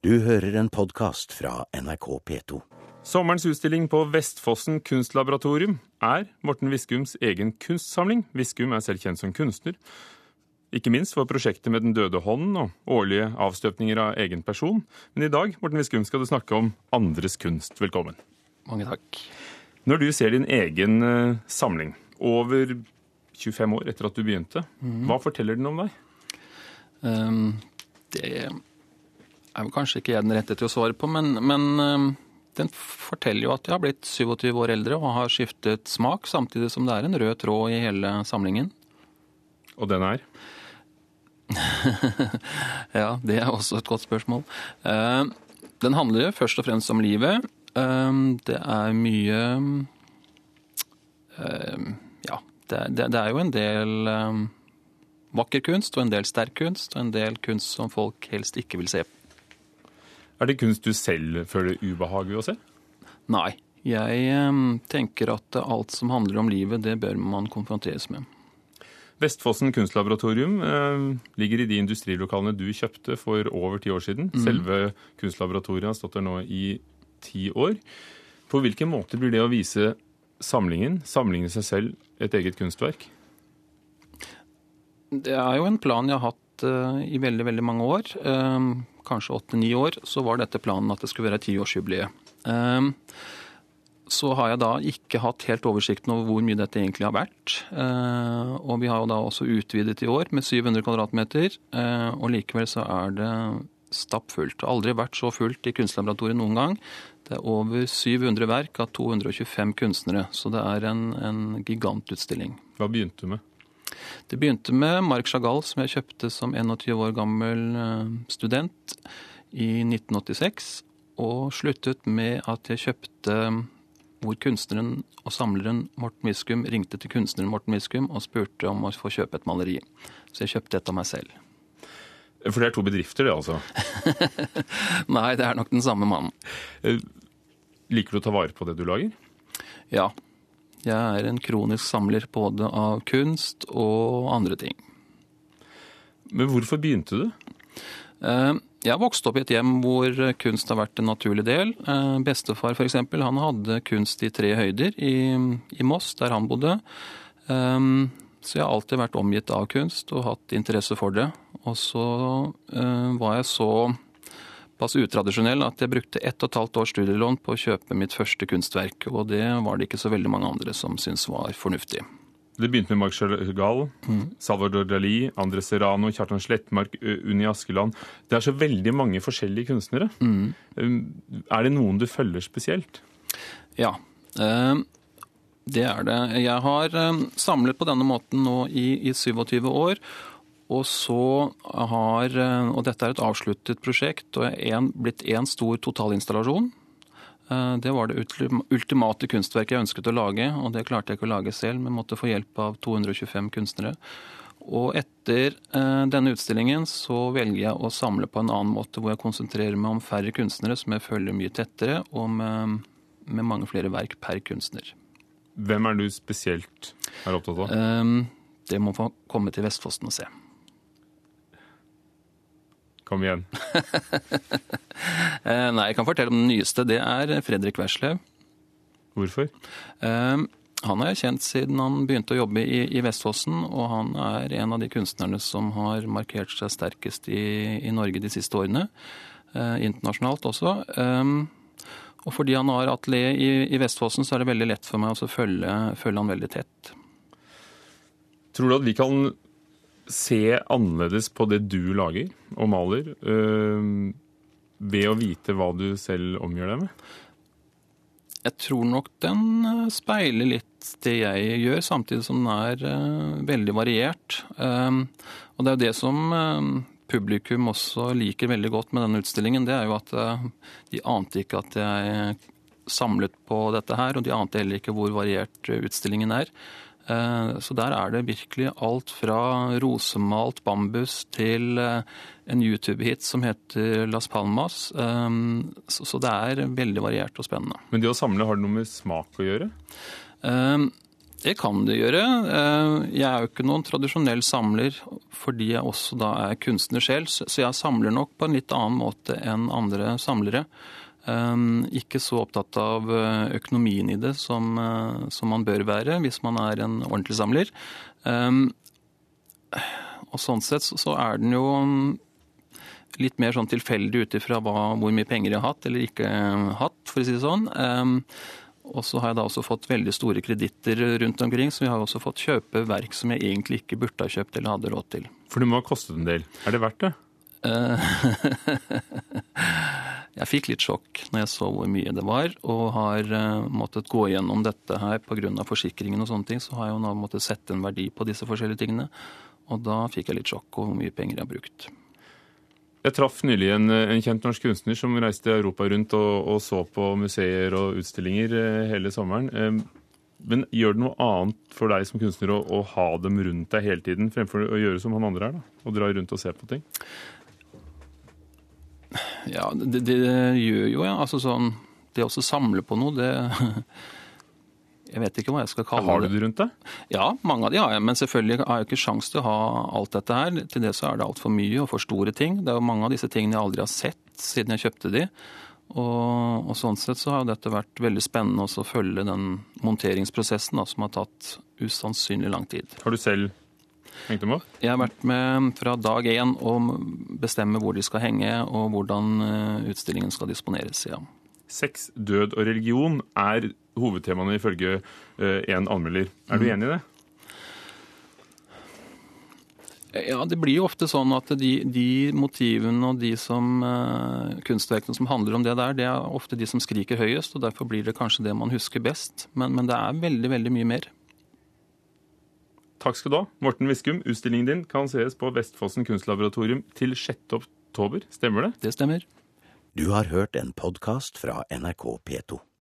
Du hører en podkast fra NRK P2. Sommerens utstilling på Vestfossen kunstlaboratorium er Morten Viskums egen kunstsamling. Viskum er selv kjent som kunstner. Ikke minst for prosjektet med Den døde hånden og årlige avstøpninger av egen person. Men i dag Morten Viskum, skal du snakke om andres kunst. Velkommen. Mange takk. Når du ser din egen eh, samling, over 25 år etter at du begynte, hva forteller den om deg? Um, det er vel kanskje ikke jeg den rette til å svare på, men, men um, den forteller jo at jeg har blitt 27 år eldre og har skiftet smak, samtidig som det er en rød tråd i hele samlingen. Og den er? ja, det er også et godt spørsmål. Uh, den handler først og fremst om livet. Uh, det er mye Ja, det, er jo en del vakker kunst og en del sterk kunst, og en del kunst som folk helst ikke vil se. Er det kunst du selv føler ubehag ved å se? Nei. Jeg tenker at alt som handler om livet, det bør man konfronteres med. Vestfossen kunstlaboratorium eh, ligger i de industrilokalene du kjøpte for over ti år siden. Mm. Selve kunstlaboratoriet har stått der nå i ti år. På hvilken måte blir det å vise samlingen, samlingen seg selv, et eget kunstverk? Det er jo en plan jeg har hatt eh, i veldig, veldig mange år. Uh, kanskje åtte-ni år, så var dette planen at det skulle være tiårsjubileet. Uh, så har jeg da ikke hatt helt oversikten over hvor mye dette egentlig har vært. Og vi har jo da også utvidet i år med 700 kvadratmeter, og likevel så er det stappfullt. Aldri vært så fullt i kunstlaboratoriet noen gang. Det er over 700 verk av 225 kunstnere, så det er en, en gigantutstilling. Hva begynte du med? Det begynte med Marc Chagall, som jeg kjøpte som 21 år gammel student i 1986. Og sluttet med at jeg kjøpte hvor kunstneren og samleren Morten Miskum ringte til kunstneren Morten Miskum og spurte om å få kjøpe et maleri. Så jeg kjøpte et av meg selv. For det er to bedrifter, det altså? Nei, det er nok den samme mannen. Liker du å ta vare på det du lager? Ja. Jeg er en kronisk samler både av kunst og andre ting. Men hvorfor begynte du? Jeg vokste opp i et hjem hvor kunst har vært en naturlig del. Bestefar f.eks. han hadde kunst i tre høyder i, i, Moss, der han bodde. Så jeg har alltid vært omgitt av kunst og hatt interesse for det. Og så var jeg så pass utradisjonell at jeg brukte ett og et halvt års studielån på å kjøpe mitt første kunstverk, og det var det ikke så veldig mange andre som syntes var fornuftig. Det begynte med Marc Chagall, mm. Salvador Dali, Andres Serrano, Kjartan Slettmark, Unni Askeland. Det er så veldig mange forskjellige kunstnere. Mm. Er det noen du følger spesielt? Ja, det er det. Jeg har samlet på denne måten nå i, i 27 år. Og så har Og dette er et avsluttet prosjekt og er blitt én stor totalinstallasjon. Det var det ultimate kunstverket jeg ønsket å lage, og det klarte jeg ikke å lage selv, men måtte få hjelp av 225 kunstnere. Og etter denne utstillingen så velger jeg å samle på en annen måte, hvor jeg konsentrerer meg om færre kunstnere som jeg følger mye tettere, og med, med mange flere verk per kunstner. Hvem er du spesielt er opptatt av? Det må få komme til Vestfossen og se. Kom igjen. Nei, jeg kan fortelle om den nyeste. Det er Fredrik Werslev. Hvorfor? Han har jeg kjent siden han begynte å jobbe i, i, Vestfossen, og han er en av de kunstnerne som har markert seg sterkest i, i Norge de siste årene. Eh, internasjonalt også. Og fordi han har atelier i, i, Vestfossen, så er det veldig lett for meg å følge, følge han veldig tett. Tror du at vi kan se annerledes på det du lager og maler, øh, ved å vite hva du selv omgjør deg med? Jeg tror nok den speiler litt det jeg gjør, samtidig som den er uh, veldig variert. Og det er jo det som publikum også liker veldig godt med denne utstillingen. Det er jo at de ante ikke at jeg samlet på dette her, og de ante heller ikke hvor variert utstillingen er. Eh, så der er det virkelig alt fra rosemalt bambus til eh, en YouTube-hit som heter Las Palmas. Eh, så det er veldig variert og spennende. Men det å samle, har det noe med smak å gjøre? Det kan det gjøre. Jeg er jo ikke noen tradisjonell samler fordi jeg også da er kunstner selv, så jeg samler nok på en litt annen måte enn andre samlere. Eh, ikke så opptatt av eh, økonomien i det som, som man bør være hvis man er en ordentlig samler. Og sånn sett så er den jo litt mer sånn tilfeldig ut ifra hvor mye penger jeg har hatt eller ikke hatt, for å si det sånn. Og så har jeg da også fått veldig store kreditter rundt omkring, så vi har også fått kjøpe verk som jeg egentlig ikke burde ha kjøpt eller hadde råd til. For det må ha kostet en del. Er det verdt det? Jeg fikk litt sjokk når jeg så hvor mye det var, og har eh, måttet gå gjennom dette her pga. forsikringen og sånne ting. Så har jeg jo nå måttet sette en verdi på disse forskjellige tingene. Og da fikk jeg litt sjokk over hvor mye penger jeg har brukt. Jeg traff nylig en, en, kjent norsk kunstner som reiste Europa rundt og, og, så på museer og utstillinger eh, hele sommeren. Men gjør det noe annet for deg som kunstner å, å, ha dem rundt deg hele tiden, fremfor å gjøre som han andre er, da? Og dra rundt og se på ting? Ja, det, det gjør jo, ja. Altså sånn Det å samle på noe, det jeg vet ikke hva jeg skal kalle det. Har du det rundt deg? Ja, mange av de har jeg. Men selvfølgelig har jeg ikke sjans til å ha alt dette her. Til det så er det altfor mye og for store ting. Det er jo mange av disse tingene jeg aldri har sett siden jeg kjøpte de. Og, og sånn sett så har dette vært veldig spennende å følge den monteringsprosessen da, som har tatt usannsynlig lang tid. Har du selv? Jeg har vært med fra dag én og bestemme hvor de skal henge og hvordan eh, utstillingen skal disponeres. ja. Sex, død og religion er hovedtemaene ifølge én en anmelder. Er du mm. enig i det? Ja, Det blir jo ofte sånn at de, de motivene og de som, uh, kunstverkene som handler om det der, det er ofte de som skriker høyest, og derfor blir det kanskje det man husker best. Men, men det er veldig, veldig mye mer. Takk skal du ha. Morten Viskum, utstillingen din kan sees på Vestfossen kunstlaboratorium til 6. oktober. Stemmer det? Det stemmer. Du har hørt en podkast fra NRK P2.